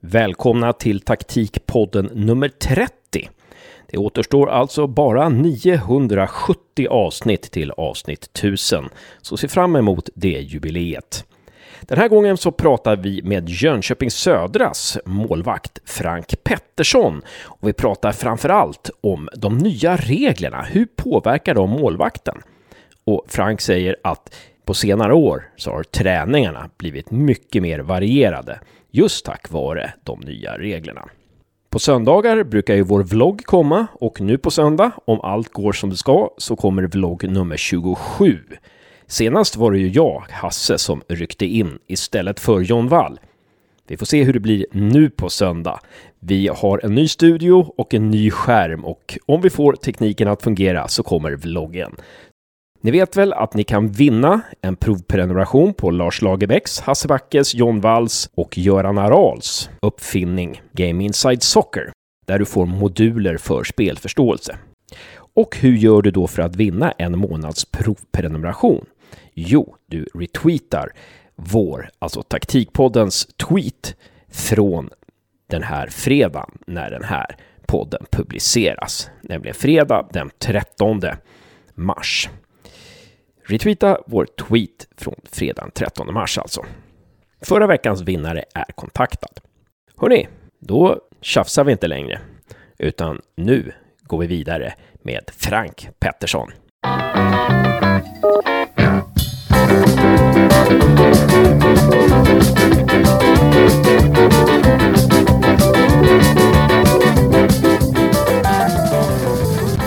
Välkomna till taktikpodden nummer 30. Det återstår alltså bara 970 avsnitt till avsnitt 1000, så se fram emot det jubileet. Den här gången så pratar vi med Jönköping Södras målvakt Frank Pettersson och vi pratar framför allt om de nya reglerna. Hur påverkar de målvakten? Och Frank säger att på senare år så har träningarna blivit mycket mer varierade just tack vare de nya reglerna. På söndagar brukar ju vår vlogg komma och nu på söndag, om allt går som det ska, så kommer vlogg nummer 27. Senast var det ju jag, Hasse, som ryckte in istället för John Wall. Vi får se hur det blir nu på söndag. Vi har en ny studio och en ny skärm och om vi får tekniken att fungera så kommer vloggen. Ni vet väl att ni kan vinna en provprenumeration på Lars Lagerbäcks, Hasse Backes, John Walls och Göran Arals uppfinning Game Inside Soccer, där du får moduler för spelförståelse. Och hur gör du då för att vinna en månads provprenumeration? Jo, du retweetar vår, alltså taktikpoddens tweet från den här fredagen när den här podden publiceras, nämligen fredag den 13 mars. Retweeta vår tweet från fredagen 13 mars alltså. Förra veckans vinnare är kontaktad. Hörrni, då tjafsar vi inte längre, utan nu går vi vidare med Frank Pettersson.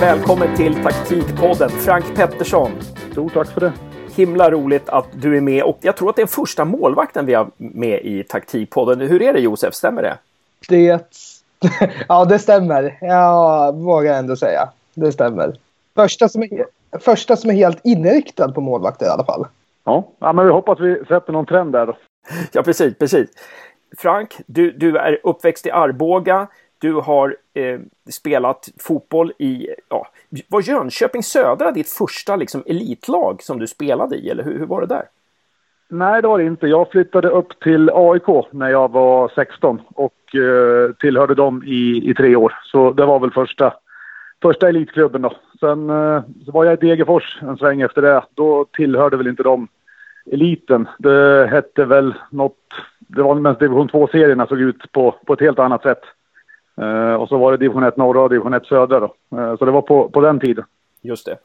Välkommen till Taktikpodden, Frank Pettersson. Stort tack för det. Himla roligt att du är med och jag tror att det är första målvakten vi har med i Taktikpodden. Hur är det Josef, stämmer det? Det... ja, det stämmer. Jag vågar ändå säga. Det stämmer. Första som är, första som är helt inriktad på målvakter i alla fall. Ja, ja men vi hoppas vi sätter någon trend där då. Ja, precis, precis. Frank, du, du är uppväxt i Arboga. Du har eh, spelat fotboll i, ja, var Jönköping Södra ditt första liksom, elitlag som du spelade i, eller hur, hur var det där? Nej, det var det inte. Jag flyttade upp till AIK när jag var 16 och eh, tillhörde dem i, i tre år. Så det var väl första, första elitklubben då. Sen eh, så var jag i Degerfors en sväng efter det. Då tillhörde väl inte de eliten. Det hette väl något... Det var mest division 2-serierna såg ut på, på ett helt annat sätt. Eh, och så var det division 1 norra och division 1 södra då. Eh, så det var på, på den tiden. Just det.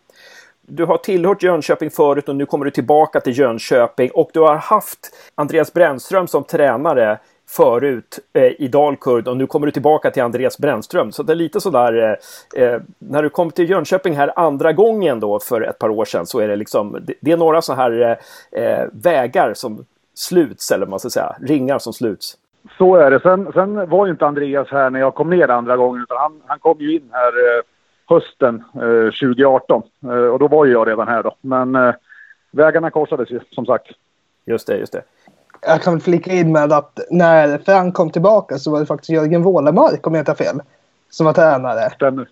Du har tillhört Jönköping förut och nu kommer du tillbaka till Jönköping och du har haft Andreas Brännström som tränare förut eh, i Dalkurd och nu kommer du tillbaka till Andreas Brännström. Så det är lite sådär, eh, eh när du kom till Jönköping här andra gången då för ett par år sedan så är det liksom, det, det är några så här eh, vägar som sluts, eller vad man ska säga, ringar som sluts. Så är det. Sen, sen var ju inte Andreas här när jag kom ner andra gången utan han, han kom ju in här eh, hösten eh, 2018 eh, och då var ju jag redan här då. Men eh, vägarna korsades ju som sagt. Just det, just det. Jag kan flika in med att när Frank kom tillbaka så var det faktiskt Jörgen Wålemark om jag inte har fel. Som var tränare. Stämmer.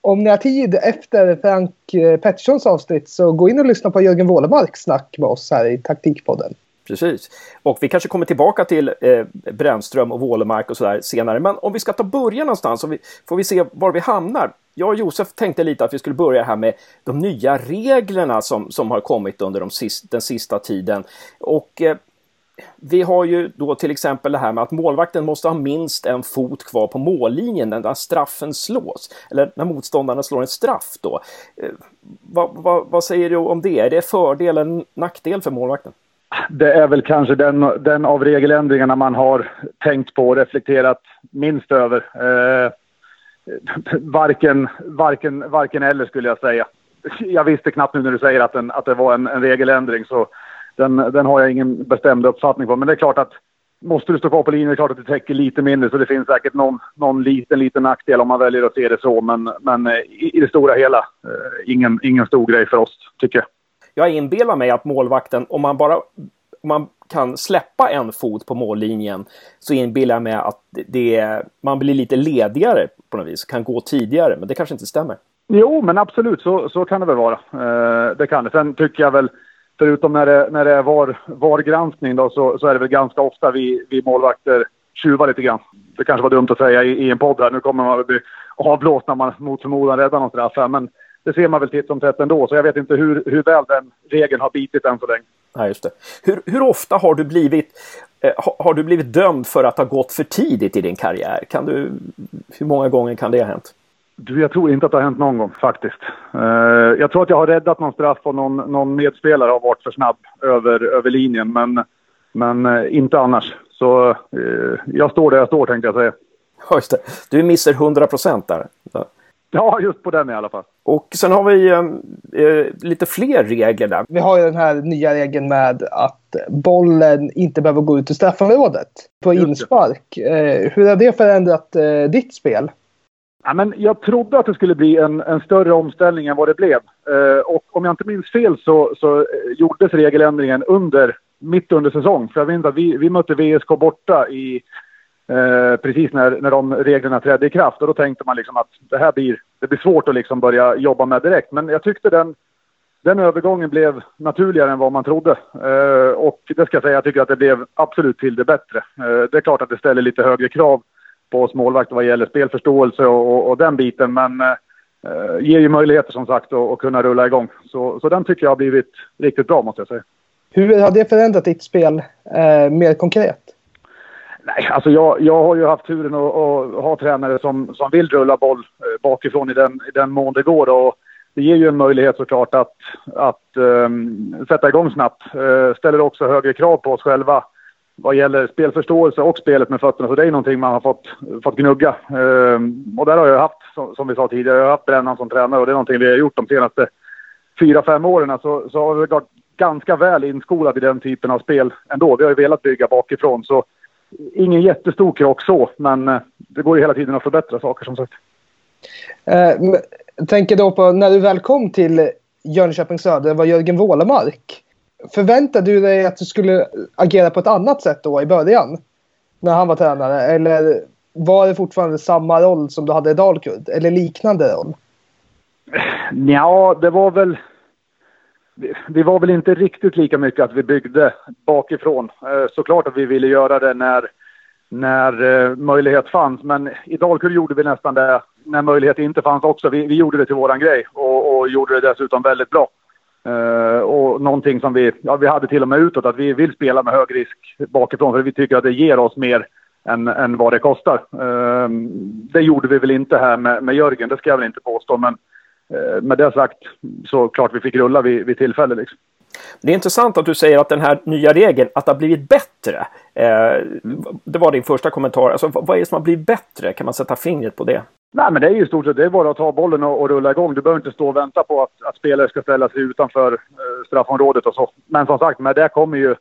Om ni har tid efter Frank eh, Petterssons avsnitt så gå in och lyssna på Jörgen Wålemarks snack med oss här i Taktikpodden. Precis. Och vi kanske kommer tillbaka till eh, Brännström och Wålemark och sådär senare. Men om vi ska ta början någonstans så vi, får vi se var vi hamnar. Jag och Josef tänkte lite att vi skulle börja här med de nya reglerna som, som har kommit under de sist, den sista tiden. Och eh, vi har ju då till exempel det här med att målvakten måste ha minst en fot kvar på mållinjen när straffen slås. Eller när motståndarna slår en straff då. Eh, vad, vad, vad säger du om det? Är det fördel eller nackdel för målvakten? Det är väl kanske den, den av regeländringarna man har tänkt på och reflekterat minst över. Eh, varken, varken, varken eller skulle jag säga. Jag visste knappt nu när du säger att, den, att det var en, en regeländring så den, den har jag ingen bestämd uppfattning på. Men det är klart att måste du stå kvar på linjen, det är klart att det täcker lite mindre. Så det finns säkert någon, någon liten, liten nackdel om man väljer att se det så. Men, men eh, i, i det stora hela, eh, ingen, ingen stor grej för oss, tycker jag jag inbillar mig att målvakten, om man bara om man kan släppa en fot på mållinjen så inbillar jag mig att det, man blir lite ledigare på något vis, kan gå tidigare, men det kanske inte stämmer. Jo, men absolut så, så kan det väl vara. Eh, det kan det. Sen tycker jag väl, förutom när det, när det är VAR, VAR-granskning då, så, så är det väl ganska ofta vi, vi målvakter tjuvar lite grann. det kanske var dumt att säga i, i en podd här. Nu kommer man bli avblåst när man mot förmodan räddar någon straff här. Men det ser man väl titt som tätt ändå. Så jag vet inte hur, hur väl den regeln har bitit än så länge. Ja, just det. Hur, hur ofta har du blivit eh, har du blivit dömd för att ha gått för tidigt i din karriär? Kan du, hur många gånger kan det ha hänt? Du, jag tror inte att det har hänt någon gång faktiskt. Uh, jag tror att jag har räddat någon straff och någon, någon medspelare har varit för snabb över, över linjen, men, men uh, inte annars. Så uh, jag står där jag står tänkte jag säga. Just det. Du missar 100 procent där. Ja, just på den i alla fall. Och sen har vi eh, lite fler regler där. Vi har ju den här nya regeln med att bollen inte behöver gå ut i straffområdet på inspark. Eh, hur har det förändrat eh, ditt spel? Ja, men jag trodde att det skulle bli en, en större omställning än vad det blev. Eh, och om jag inte minns fel så, så gjordes regeländringen under, mitt under säsong. För jag vet att vi, vi mötte VSK borta i Eh, precis när, när de reglerna trädde i kraft. Och då tänkte man liksom att det här blir, det blir svårt att liksom börja jobba med direkt. Men jag tyckte den, den övergången blev naturligare än vad man trodde. Eh, och det ska jag säga, jag tycker att det blev absolut till det bättre. Eh, det är klart att det ställer lite högre krav på oss målvakter vad gäller spelförståelse och, och, och den biten. Men eh, eh ger ju möjligheter som sagt att, att kunna rulla igång. Så, så den tycker jag har blivit riktigt bra måste jag säga. Hur har det förändrat ditt spel eh, mer konkret? Nej, alltså jag, jag har ju haft turen att, att ha tränare som, som vill rulla boll eh, bakifrån i den, i den mån det går. Och det ger ju en möjlighet såklart att, att um, sätta igång snabbt. Uh, ställer också högre krav på oss själva vad gäller spelförståelse och spelet med fötterna. Så det är någonting man har fått, fått gnugga. Uh, och där har jag haft, som, som vi sa tidigare, jag har haft Brännan som tränare och det är någonting vi har gjort de senaste fyra, fem åren. Så, så har vi varit ganska väl inskolade i den typen av spel ändå. Vi har ju velat bygga bakifrån. Så ingen jättestor krock så, men eh, det går ju hela tiden att förbättra saker som sagt. Eh, tänker då på när du väl kom till Jönköping Söder var Jörgen Wålemark. Förväntade du dig att du skulle agera på ett annat sätt då i början? När han var tränare? Eller var det fortfarande samma roll som du hade i Dalkurd? Eller liknande roll? Ja, det var väl vi var väl inte riktigt lika mycket att vi byggde bakifrån. Eh, såklart att vi ville göra det när, när eh, möjlighet fanns, men i Dalkurd gjorde vi nästan det när möjlighet inte fanns också. Vi, vi gjorde det till våran grej och, och gjorde det dessutom väldigt bra. Uh, och någonting som vi, ja, vi hade till och med utåt, att vi vill spela med hög risk bakifrån för vi tycker att det ger oss mer än, än vad det kostar. Uh, det gjorde vi väl inte här med, med Jörgen, det ska jag väl inte påstå, men med det sagt så klart vi fick rulla vid, vid tillfälle. Liksom. Det är intressant att du säger att den här nya regeln, att det har blivit bättre. Eh, det var din första kommentar. Alltså, vad är det som har blivit bättre? Kan man sätta fingret på det? Nej, men det är ju i stort sett det är bara att ta bollen och, och rulla igång. Du behöver inte stå och vänta på att, att spelare ska ställa sig utanför eh, straffområdet och så. Men som sagt, med det kommer ju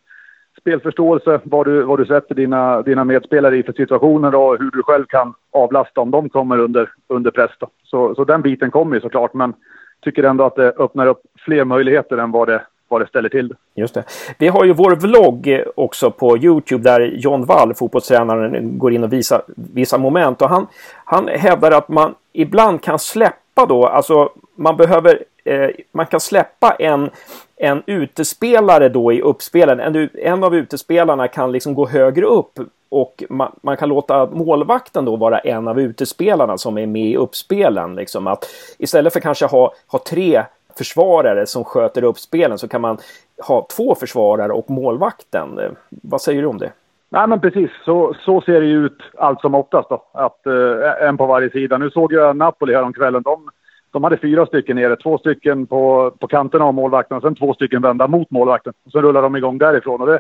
spelförståelse, vad du, vad du sätter dina, dina medspelare i för situationer och hur du själv kan avlasta om de kommer under, under press. Då. Så, så den biten kommer ju såklart, men tycker ändå att det öppnar upp fler möjligheter än vad det, vad det ställer till. Just det. Vi har ju vår vlogg också på Youtube där John Wall, fotbollstränaren, går in och visar vissa moment. Och han, han hävdar att man ibland kan släppa då, alltså man behöver, Eh, man kan släppa en en utespelare då i uppspelen. En, en av utespelarna kan liksom gå högre upp och man, man, kan låta målvakten då vara en av utespelarna som är med i uppspelen. Liksom att istället för kanske ha, ha tre försvarare som sköter uppspelen så kan man ha två försvarare och målvakten. Eh, vad säger du om det? Nej men precis, så, så ser det ju ut allt som oftast då. Att, eh, en på varje sida. Nu såg jag Napoli häromkvällen. De de hade fyra stycken nere, två stycken på, på kanterna av målvakten och sen två stycken vända mot målvakten. Och sen rullar de igång därifrån. Och det,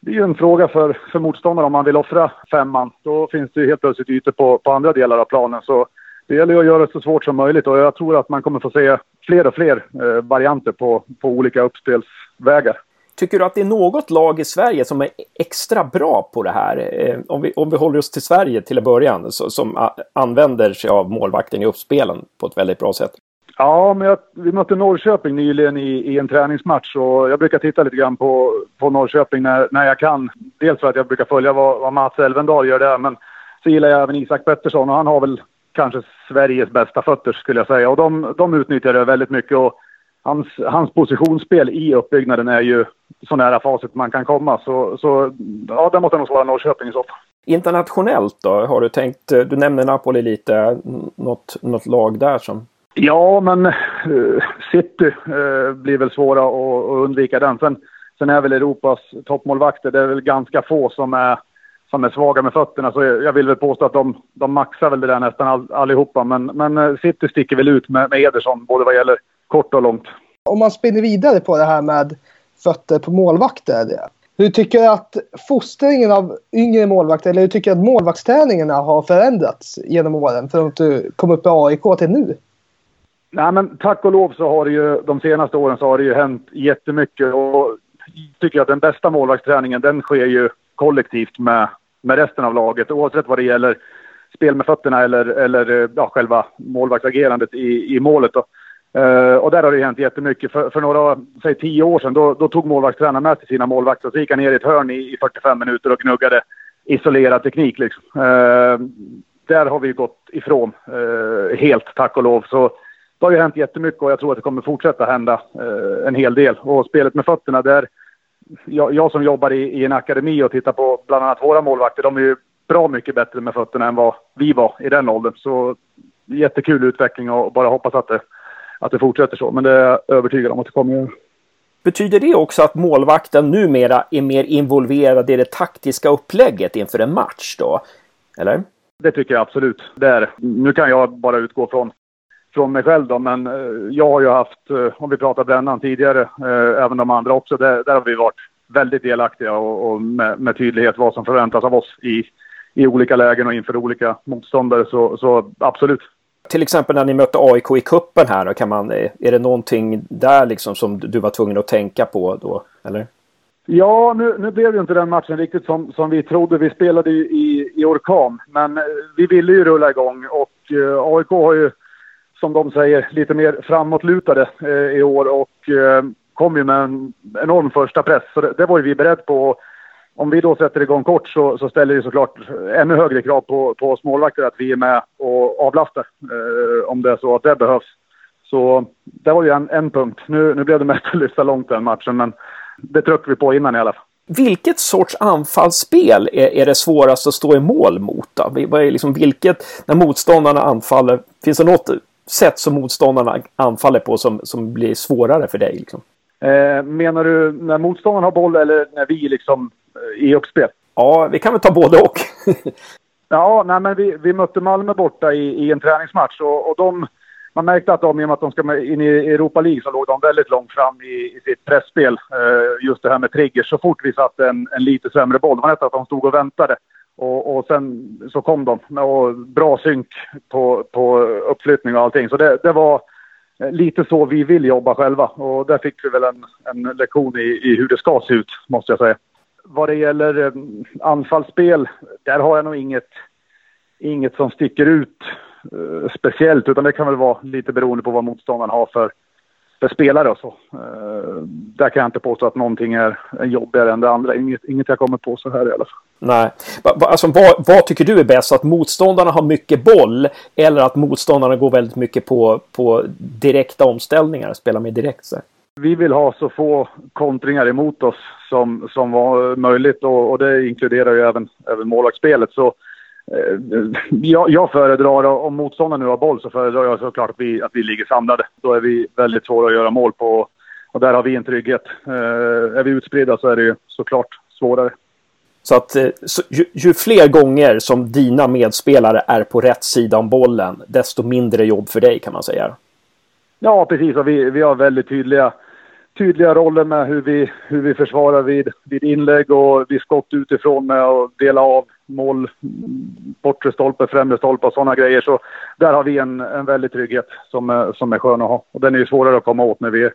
det är ju en fråga för, för motståndaren om man vill offra femman. Då finns det ju helt plötsligt ytor på, på andra delar av planen. Så det gäller att göra det så svårt som möjligt och jag tror att man kommer få se fler och fler eh, varianter på, på olika uppspelsvägar. Tycker du att det är något lag i Sverige som är extra bra på det här? Eh, om vi, om vi håller oss till Sverige till en början, så, som använder sig av målvakten i uppspelen på ett väldigt bra sätt. Ja, men jag, vi mötte Norrköping nyligen i, i, en träningsmatch och jag brukar titta lite grann på, på Norrköping när, när jag kan. Dels för att jag brukar följa vad, vad Mats Elvendal gör där, men så gillar jag även Isak Pettersson och han har väl kanske Sveriges bästa fötter skulle jag säga. Och de, de utnyttjar det väldigt mycket och hans, hans positionsspel i uppbyggnaden är ju så nära facit man kan komma. Så, så ja, det måste nog svara Norrköping i så fall. Internationellt då? Har du tänkt, du nämner Napoli lite, något, något lag där som Ja, men uh, City uh, blir väl svåra att, att undvika den. Sen, sen är väl Europas toppmålvakter, det är väl ganska få som är, som är svaga med fötterna. Så jag, jag vill väl påstå att de, de maxar väl det där nästan all, allihopa. Men, men uh, City sticker väl ut med, med Ederson, både vad gäller kort och långt. Om man spinner vidare på det här med fötter på målvakter. Hur tycker du att fostringen av yngre målvakter, eller hur tycker du att målvaktsträningarna har förändrats genom åren från att du kom upp i AIK till nu? Nej, men tack och lov så har det ju de senaste åren så har det ju hänt jättemycket och jag tycker att den bästa målvaktsträningen den sker ju kollektivt med, med resten av laget oavsett vad det gäller spel med fötterna eller, eller ja, själva målvaktsagerandet i, i målet. Då. Uh, och där har det hänt jättemycket. För, för några, säg tio år sedan, då, då tog målvaktstränaren med sig sina målvakter och så gick han ner i ett hörn i, i 45 minuter och gnuggade isolerad teknik. Liksom. Uh, där har vi gått ifrån uh, helt, tack och lov. Så det har ju hänt jättemycket och jag tror att det kommer fortsätta hända en hel del. Och spelet med fötterna, där jag, jag som jobbar i, i, en akademi och tittar på bland annat våra målvakter, de är ju bra mycket bättre med fötterna än vad vi var i den åldern. Så jättekul utveckling och bara hoppas att det att det fortsätter så. Men det är jag övertygad om att det kommer göra. Betyder det också att målvakten numera är mer involverad i det taktiska upplägget inför en match då? Eller? Det tycker jag absolut. Det är Nu kan jag bara utgå från, från mig själv då, men eh, jag har ju haft, eh, om vi pratar brännan tidigare, eh, även de andra också, där, där har vi varit väldigt delaktiga och, och med, med, tydlighet vad som förväntas av oss i, i olika lägen och inför olika motståndare. Så, så absolut, till exempel när ni mötte AIK i kuppen här, då kan man, eh, är det någonting där liksom som du var tvungen att tänka på då, eller? Ja, nu, nu blev ju inte den matchen riktigt som, som vi trodde. Vi spelade ju i, i orkan, men eh, vi ville ju rulla igång och eh, AIK har ju, som de säger, lite mer framåtlutade eh, i år och eh, kom ju med en enorm första press. Så det, det var ju vi beredda på om vi då sätter igång kort så, så ställer det såklart ännu högre krav på, på oss målvakter att vi är med och avlastar eh, om det är så att det behövs. Så det var ju en, en punkt. Nu, nu blev det mest att lyfta långt den matchen, men det tryckte vi på innan i alla fall. Vilket sorts anfallsspel är, är det svårast att stå i mål mot? Då? Vad är liksom, vilket, när motståndarna anfaller, finns det något sätt som motståndarna anfaller på som, som blir svårare för dig? Liksom? Eh, menar du när motståndaren har boll eller när vi liksom i uppspel. Ja, vi kan väl ta både och. ja, nej, men vi, vi mötte Malmö borta i, i en träningsmatch och, och de, man märkte att de, i och med att de ska in i Europa League, så låg de väldigt långt fram i, i sitt pressspel. Eh, just det här med triggers. Så fort vi satte en, en lite sämre boll, det var nästan att de stod och väntade. Och, och sen så kom de. Och bra synk på, på uppflyttning och allting. Så det, det var lite så vi vill jobba själva. Och där fick vi väl en, en lektion i, i hur det ska se ut, måste jag säga vad det gäller eh, anfallsspel, där har jag nog inget, inget som sticker ut eh, speciellt. Utan det kan väl vara lite beroende på vad motståndaren har för, för spelare och så. Eh, där kan jag inte påstå att någonting är jobbigare än det andra. Inget, inget jag kommer på så här i alla fall. Nej. Alltså, vad, vad tycker du är bäst? Att motståndarna har mycket boll eller att motståndarna går väldigt mycket på, på direkta omställningar, spelar med direkt? Så? Vi vill ha så få kontringar emot oss som, som var möjligt och, och det inkluderar ju även, även målvaktsspelet. Så eh, jag, jag föredrar, om motståndaren nu har boll, så föredrar jag såklart att vi, att vi ligger samlade. Då är vi väldigt svåra att göra mål på och där har vi en trygghet. Eh, är vi utspridda så är det ju såklart svårare. Så att eh, så, ju, ju, fler gånger som dina medspelare är på rätt sida om bollen, desto mindre jobb för dig kan man säga. Ja, precis. Och vi, vi har väldigt tydliga, tydliga roller med hur vi, hur vi försvarar vid, vid inlägg och vid skott utifrån med att dela av mål, bortre stolpe, främre stolpe och sådana grejer. Så där har vi en, en väldig trygghet som, som är skön att ha. Och den är ju svårare att komma åt när vi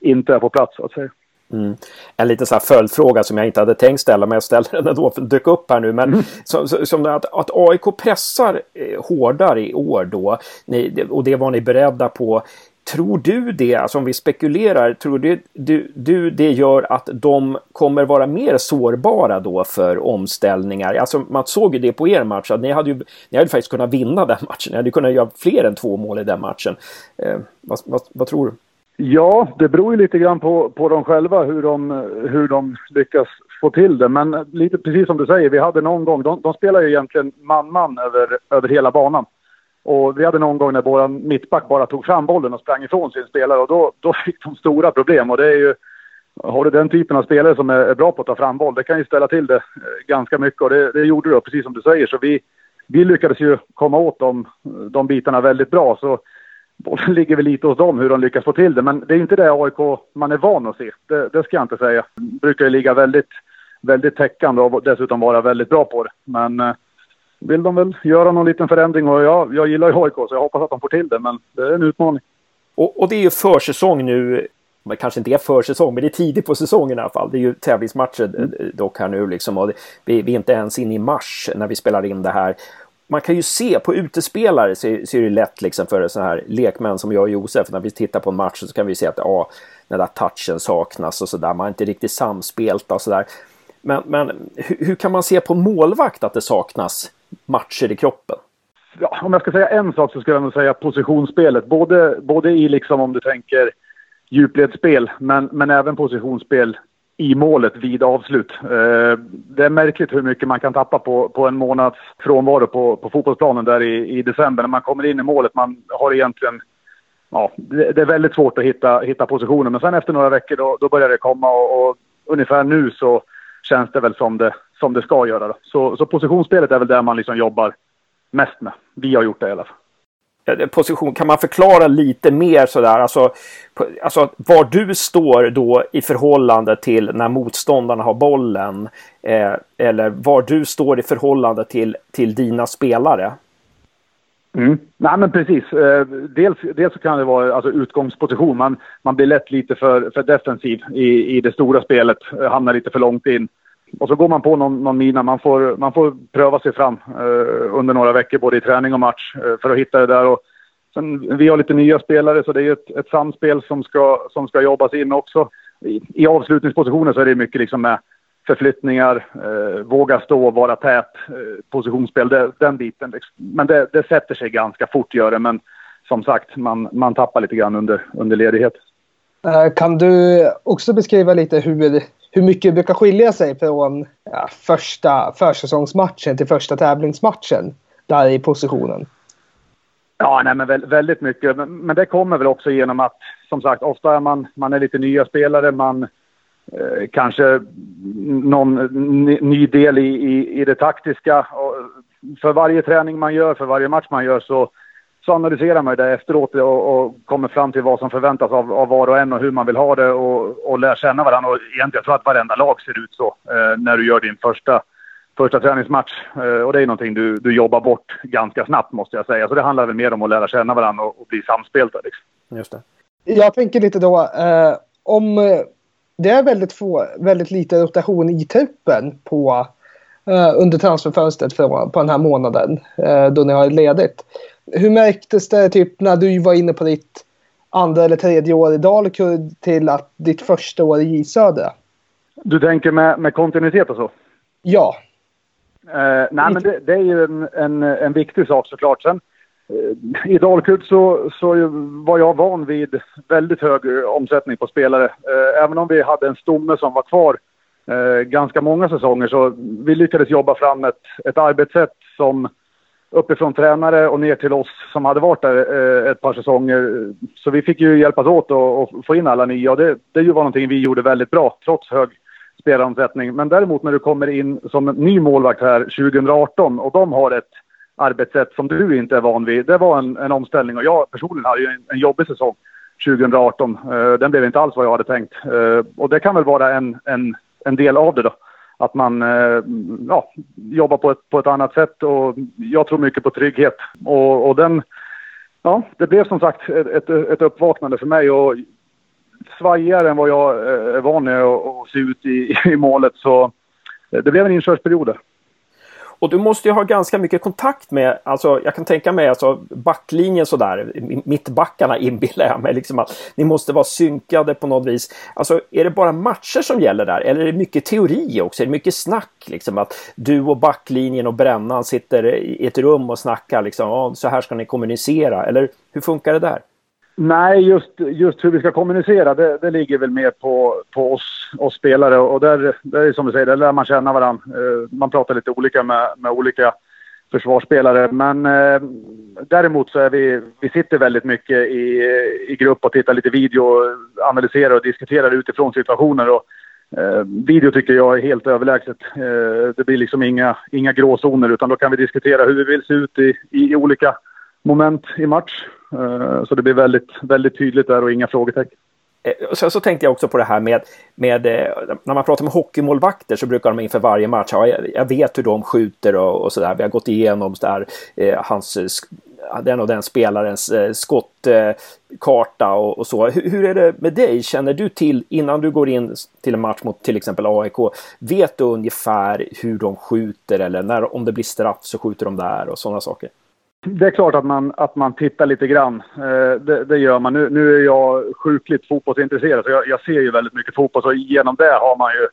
inte är på plats, så att säga. Mm. En liten så här följdfråga som jag inte hade tänkt ställa, men jag ställer den ändå för den dök upp här nu. Men mm. som, som att, att AIK pressar eh, hårdare i år då, ni, och det var ni beredda på. Tror du det, alltså om vi spekulerar, tror du, du, du det gör att de kommer vara mer sårbara då för omställningar? Alltså man såg ju det på er match, att ni hade ju ni hade faktiskt kunnat vinna den matchen. Ni hade kunnat göra fler än två mål i den matchen. Eh, vad, vad, vad tror du? Ja, det beror ju lite grann på, på dem själva hur de, hur de lyckas få till det. Men lite precis som du säger, vi hade någon gång, de, de spelar ju egentligen man-man över, över hela banan. Och vi hade någon gång när vår mittback bara tog fram bollen och sprang ifrån sin spelare och då, då fick de stora problem. Och det är ju, har du den typen av spelare som är, är bra på att ta fram boll, det kan ju ställa till det eh, ganska mycket och det, det gjorde det precis som du säger. Så vi, vi lyckades ju komma åt de, de bitarna väldigt bra. Så bollen ligger väl lite hos dem hur de lyckas få till det. Men det är inte det AIK man är van att se. Det, det ska jag inte säga. De brukar ju ligga väldigt, väldigt täckande och dessutom vara väldigt bra på det. Men eh, vill de väl göra någon liten förändring och jag, jag gillar ju AIK så jag hoppas att de får till det. Men det är en utmaning. Och, och det är ju försäsong nu. Det kanske inte är försäsong, men det är tidigt på säsongen i alla fall. Det är ju tävlingsmatcher mm. dock här nu liksom. Och det, vi, vi är inte ens inne i mars när vi spelar in det här man kan ju se på utespelare så, är det lätt liksom för sådana här lekmän som jag och Josef. När vi tittar på en match så kan vi se att ja, den där touchen saknas och sådär. Man är inte riktigt samspelta och sådär. Men, men hur, hur, kan man se på målvakt att det saknas matcher i kroppen? Ja, om jag ska säga en sak så skulle jag nog säga positionsspelet. Både, både i liksom om du tänker djupledsspel men, men även positionsspel i målet vid avslut. Eh, det är märkligt hur mycket man kan tappa på, på en månads frånvaro på, på fotbollsplanen där i, i december. När man kommer in i målet, man har egentligen... Ja, det, det är väldigt svårt att hitta, hitta positionen. Men sen efter några veckor då, då börjar det komma och, och, ungefär nu så känns det väl som det, som det ska göra. Då. Så, så positionsspelet är väl det man liksom jobbar mest med. Vi har gjort det i alla fall. Position. Kan man förklara lite mer sådär, alltså, alltså var du står då i förhållande till när motståndarna har bollen? Eh, eller var du står i förhållande till, till dina spelare? Mm. Nej men precis. Eh, dels, dels kan det vara alltså, utgångsposition. Man, man blir lätt lite för, för defensiv i, i det stora spelet, eh, hamnar lite för långt in. Och så går man på någon, någon mina. Man får, man får pröva sig fram eh, under några veckor, både i träning och match, eh, för att hitta det där. Och sen, vi har lite nya spelare, så det är ett, ett samspel som ska, som ska jobbas in också. I, i avslutningspositioner så är det mycket liksom med förflyttningar, eh, våga stå, vara tät, eh, positionsspel, det, den biten. Liksom. Men det, det, sätter sig ganska fort, gör det. Men som sagt, man, man tappar lite grann under, under ledighet. Eh, kan du också beskriva lite hur hur mycket det brukar skilja sig från ja, första försäsongsmatchen till första tävlingsmatchen där i positionen? Ja, nej, men väldigt mycket. Men, men, det kommer väl också genom att, som sagt, ofta är man, man är lite nya spelare. Man eh, kanske någon ny, ny del i, i, i det taktiska. Och för varje träning man gör, för varje match man gör så så analyserar man det efteråt och, och, kommer fram till vad som förväntas av, av, var och en och hur man vill ha det och, och lär känna varandra. Och egentligen, jag tror att varenda lag ser ut så eh, när du gör din första, första träningsmatch. Eh, och det är någonting du, du jobbar bort ganska snabbt måste jag säga. Så det handlar väl mer om att lära känna varandra och, och bli samspelta. Liksom. Just det. Jag tänker lite då eh, om eh, det är väldigt, få, väldigt lite rotation i truppen på, eh, under transferfönstret för, på den här månaden eh, då ni har ledigt hur märktes det typ när du var inne på ditt andra eller tredje år i Dalkurd till att ditt första år i J Södra? Du tänker med, med kontinuitet och så? Ja. Eh, nej, men det, det, är ju en, en, en viktig sak såklart. Sen, eh, I Dalkurd så, så var jag van vid väldigt hög omsättning på spelare. Eh, även om vi hade en stomme som var kvar eh, ganska många säsonger så vi lyckades jobba fram ett, ett arbetssätt som uppifrån tränare och ner till oss som hade varit där eh, ett par säsonger. Så vi fick ju hjälpas åt att få in alla nya och det, det var någonting vi gjorde väldigt bra trots hög spelaromsättning. Men däremot när du kommer in som ny målvakt här 2018 och de har ett arbetssätt som du inte är van vid. Det var en, en omställning och jag personligen hade ju en, en jobbig säsong 2018. Eh, den blev inte alls vad jag hade tänkt. Eh, och det kan väl vara en, en, en del av det då att man eh, ja, jobbar på ett, på ett annat sätt och jag tror mycket på trygghet. Och, och den, ja, det blev som sagt ett, ett uppvaknande för mig och svajigare än vad jag eh, är van vid att se ut i, i målet så eh, det blev en inkörsperiod. Och du måste ju ha ganska mycket kontakt med, alltså jag kan tänka mig alltså backlinjen sådär, mittbackarna inbillar jag mig liksom att ni måste vara synkade på något vis. Alltså är det bara matcher som gäller där eller är det mycket teori också? Är det mycket snack liksom att du och backlinjen och brännan sitter i ett rum och snackar liksom, ja, så här ska ni kommunicera eller hur funkar det där? Nej, just, just hur vi ska kommunicera det, det ligger väl mer på, på oss, oss spelare. Och där, där är som du säger, där lär man känna varandra. Eh, man pratar lite olika med, med olika försvarsspelare. Men eh, däremot så är vi, vi sitter väldigt mycket i, i grupp och tittar lite video, analyserar och diskuterar utifrån situationer. Och, eh, video tycker jag är helt överlägset. Eh, det blir liksom inga, inga gråzoner utan då kan vi diskutera hur vi vill se ut i, i olika moment i match. Eh, så det blir väldigt, väldigt tydligt där och inga frågetecken. Eh, Sen så tänkte jag också på det här med, med eh, när man pratar med hockeymålvakter så brukar de inför varje match, ja, jag, jag vet hur de skjuter och, och sådär. Vi har gått igenom så där, eh, hans, den och den spelarens eh, skottkarta och, och, så. Hur, hur, är det med dig? Känner du till, innan du går in till en match mot till exempel AIK, vet du ungefär hur de skjuter eller när, om det blir straff så skjuter de där och sådana saker? Det är klart att man, att man tittar lite grann. Eh, det, det, gör man. Nu, nu är jag sjukligt fotbollsintresserad så jag, jag, ser ju väldigt mycket fotboll. Så genom det har man ju,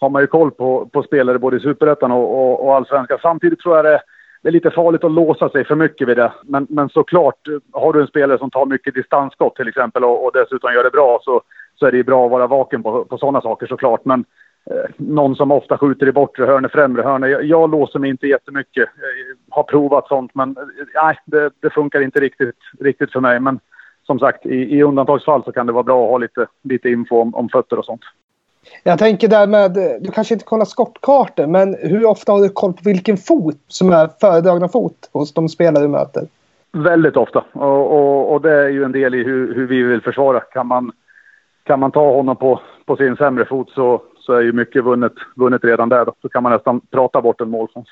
har man ju koll på, på spelare både i Superettan och, och, och Allsvenskan. Samtidigt tror jag det, det, är lite farligt att låsa sig för mycket vid det. Men, men såklart, har du en spelare som tar mycket distansskott till exempel och, och dessutom gör det bra så, så är det ju bra att vara vaken på, på sådana saker såklart. Men någon som ofta skjuter i bortre hörne, främre hörne. Jag, jag låser mig inte jättemycket. Jag har provat sånt men eh, nej, det, det, funkar inte riktigt, riktigt för mig. Men som sagt, i, i undantagsfall så kan det vara bra att ha lite, lite info om, om fötter och sånt. Jag tänker där med, du kanske inte kollar skottkartor, men hur ofta har du koll på vilken fot som är föredragna fot hos de spelare du möter? Väldigt ofta. Och, och, och det är ju en del i hur, hur vi vill försvara. Kan man, kan man ta honom på, på sin sämre fot så, så är ju mycket vunnet, vunnet redan där. Då. Så kan man nästan prata bort en målchans.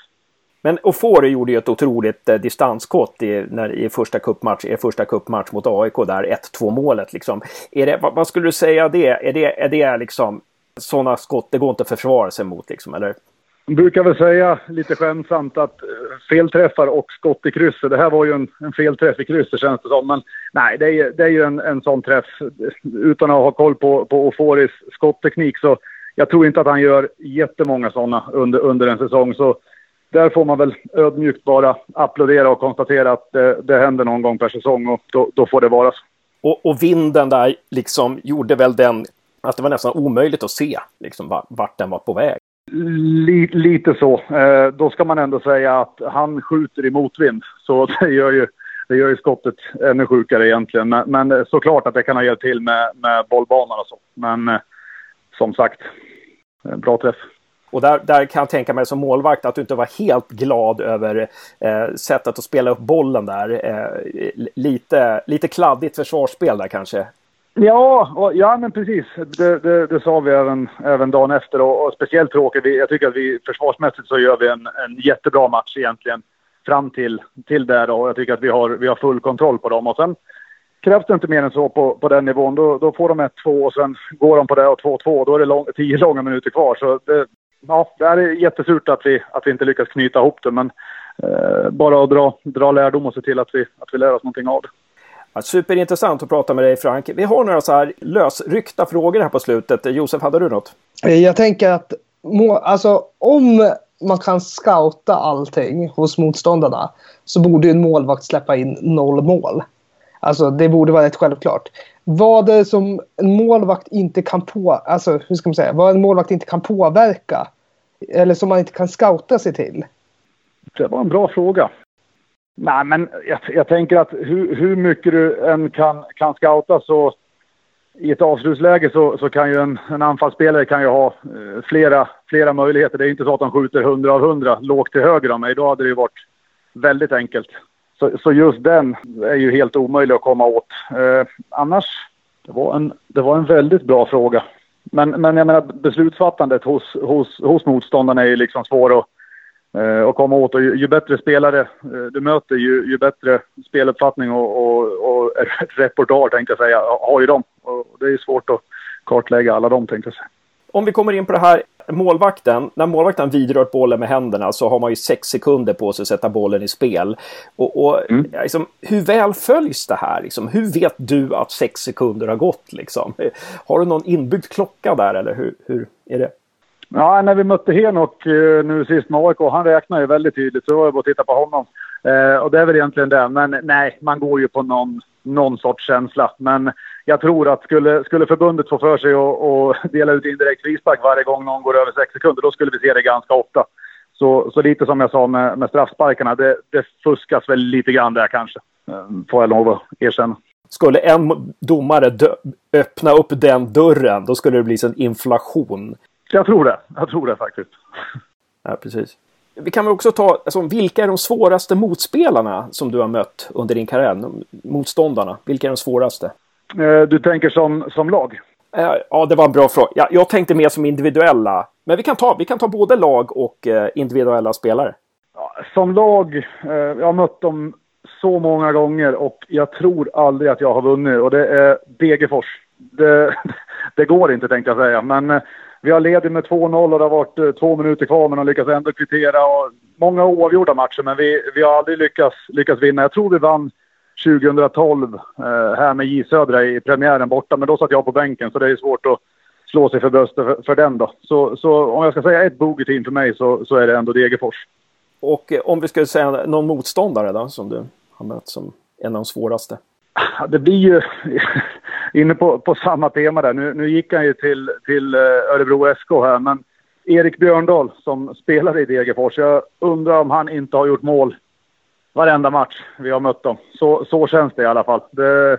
Men Ofori gjorde ju ett otroligt eh, distanskott i, när, i första cupmatch, i första cupmatch mot AIK där, 1-2 målet liksom. Är det, vad, vad, skulle du säga det? Är det, är det liksom sådana skott, det går inte att försvara sig mot liksom, eller? Jag brukar väl säga lite skämtsamt att eh, felträffar och skott i krysset, det här var ju en, en felträff i krysset känns det som. Men nej, det är, det är ju en, en sån träff. Utan att ha koll på, på Oforis skottteknik så jag tror inte att han gör jättemånga sådana under, under en säsong. Så där får man väl ödmjukt bara applådera och konstatera att det, det händer någon gång per säsong och då, då får det vara så. Och, och, vinden där liksom gjorde väl den att det var nästan omöjligt att se liksom, vart den var på väg. Lite så. Eh, då ska man ändå säga att han skjuter i motvind. Så det gör ju, det gör ju skottet ännu sjukare egentligen. Men, men såklart att det kan ha hjälpt till med, med bollbanan och så. Men eh, som sagt, bra träff. Och där, där kan jag tänka mig som målvakt att du inte var helt glad över eh, sättet att spela upp bollen där. Eh, lite, lite kladdigt försvarsspel där kanske. Ja, och, ja men precis. Det, det, det, sa vi även, även dagen efter och, och speciellt tråkigt. Vi, jag tycker att vi försvarsmässigt så gör vi en, en jättebra match egentligen fram till, till där och jag tycker att vi har, vi har full kontroll på dem. Och sen krävs det inte mer än så på, på den nivån. Då, då får de 1-2 och sen går de på det och 2-2. Då är det lång, tio långa minuter kvar. Så det, ja, det är jättesurt att vi, att vi inte lyckas knyta ihop det. Men eh, bara att dra, dra lärdom och se till att vi, att vi lär oss någonting av det. Ja, superintressant att prata med dig Frank. Vi har några så här lösryckta frågor här på slutet. Josef, hade du något? Jag tänker att alltså, om man kan scouta allting hos motståndarna så borde en målvakt släppa in noll mål. Alltså det borde vara rätt självklart. Vad det som en målvakt inte kan på, alltså hur ska man säga, vad en målvakt inte kan påverka eller som man inte kan scouta sig till? Det var en bra fråga. Nej, men jag, jag tänker att hur, hur, mycket du än kan, kan scouta så i ett avslutsläge så, så kan ju en, en anfallsspelare kan ju ha eh, flera, flera möjligheter. Det är inte så att de skjuter 100 av 100 lågt till höger om mig. Då hade det ju varit väldigt enkelt. Så, så just den är ju helt omöjlig att komma åt. Eh, annars, det var, en, det var en väldigt bra fråga. Men, men jag menar beslutsfattandet hos, hos, hos motståndarna är ju liksom svår att, eh, att komma åt. Och ju, ju bättre spelare eh, du möter, ju, ju bättre speluppfattning och, och, och repertoar tänkte jag säga, har ju de. Och det är svårt att kartlägga alla dem tänkte jag säga. Om vi kommer in på det här målvakten, när målvakten vidrört bollen med händerna så har man ju sex sekunder på sig att sätta bollen i spel. Och, och mm. liksom, hur väl följs det här? Liksom? Hur vet du att sex sekunder har gått? Liksom? Har du någon inbyggd klocka där eller hur, hur är det? Ja, när vi mötte Henok eh, nu sist med AIK, han räknar ju väldigt tydligt så det var bara att titta på honom. Eh, och det är väl egentligen det. Men nej, man går ju på någon, någon sorts känsla. Men jag tror att skulle, skulle förbundet få för sig att dela ut indirekt frispark varje gång någon går över sex sekunder, då skulle vi se det ganska ofta. Så, så lite som jag sa med, med straffsparkarna, det, det fuskas väl lite grann där kanske. Eh, får jag lov att erkänna. Skulle en domare öppna upp den dörren, då skulle det bli en inflation. Jag tror det. Jag tror det faktiskt. Ja, precis. Vi kan väl också ta, alltså, vilka är de svåraste motspelarna som du har mött under din karriär? Motståndarna, vilka är de svåraste? Eh, du tänker som, som lag? Eh, ja, det var en bra fråga. Ja, jag tänkte mer som individuella. Men vi kan ta, vi kan ta både lag och eh, individuella spelare. Som lag, jag har mött dem så många gånger och jag tror aldrig att jag har vunnit och det är Degerfors. Det, det går inte tänkte jag säga, men vi har ledit med 2-0 och det har varit två minuter kvar men de lyckas ändå kvittera. Och många oavgjorda matcher men vi, vi har aldrig lyckats, lyckats vinna. Jag tror vi vann 2012 eh, här med J Södra i premiären borta. Men då satt jag på bänken så det är svårt att slå sig för bröstet för, för, den då. Så, så om jag ska säga ett bogeyteam för mig så, så är det ändå Degerfors. Och eh, om vi skulle säga någon motståndare då som du har mött som en av de svåraste? Det blir ju inne på, på samma tema där. Nu, nu gick han ju till, till eh, Örebro SK här men Erik Björndal som spelade i Degerfors. Jag undrar om han inte har gjort mål varenda match vi har mött dem. Så, så känns det i alla fall. Det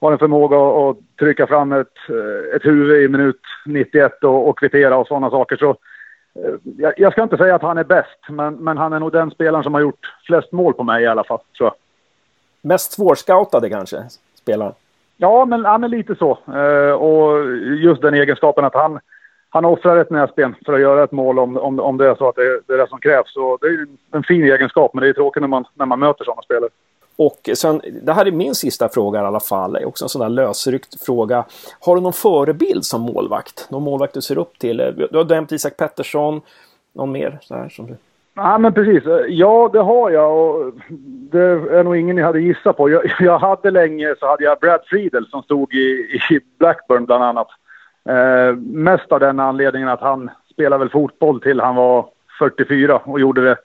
har en förmåga att, trycka fram ett, ett huvud i minut 91 och, och kvittera och sådana saker. Så, eh, jag, jag, ska inte säga att han är bäst, men, men han är nog den spelaren som har gjort flest mål på mig i alla fall, tror jag. Mest svårscoutade kanske, spelaren? Ja, men han är lite så. Eh, och just den egenskapen att han han offrar ett näsben för att göra ett mål om, om, om det är så att det, det är det som krävs. Så det är en fin egenskap, men det är tråkigt när man, när man möter sådana spelare. Och sen, det här är min sista fråga i alla fall, det är också en sån där lösryckt fråga. Har du någon förebild som målvakt? Någon målvakt du ser upp till? Du har dömt Isak Pettersson, någon mer så här som du... Ja, men precis. Ja, det har jag och det är nog ingen ni hade gissat på. Jag, jag hade länge så hade jag Brad Friedel som stod i, i Blackburn bland annat. Eh, mest av den anledningen att han spelade väl fotboll till han var 44 och gjorde det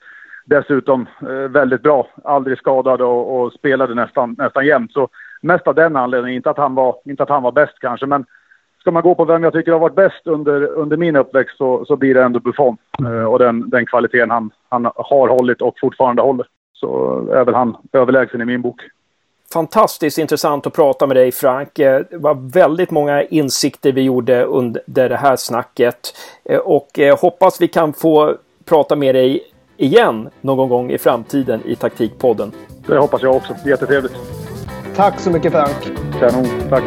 dessutom eh, väldigt bra. Aldrig skadad och, och, spelade nästan, nästan jämt. Så mest av den anledningen, inte att han var, inte att han var bäst kanske, men ska man gå på vem jag tycker har varit bäst under, under min uppväxt så, så blir det ändå Buffon eh, och den, den kvaliteten han, han har hållit och fortfarande håller. Så eh, är väl han överlägsen i min bok fantastiskt intressant att prata med dig Frank. Eh, det var väldigt många insikter vi gjorde under det här snacket. Eh, och eh, hoppas vi kan få prata med dig igen någon gång i framtiden i Taktikpodden. Det hoppas jag också. Jättetrevligt. Tack så mycket Frank. Kanon. Tack.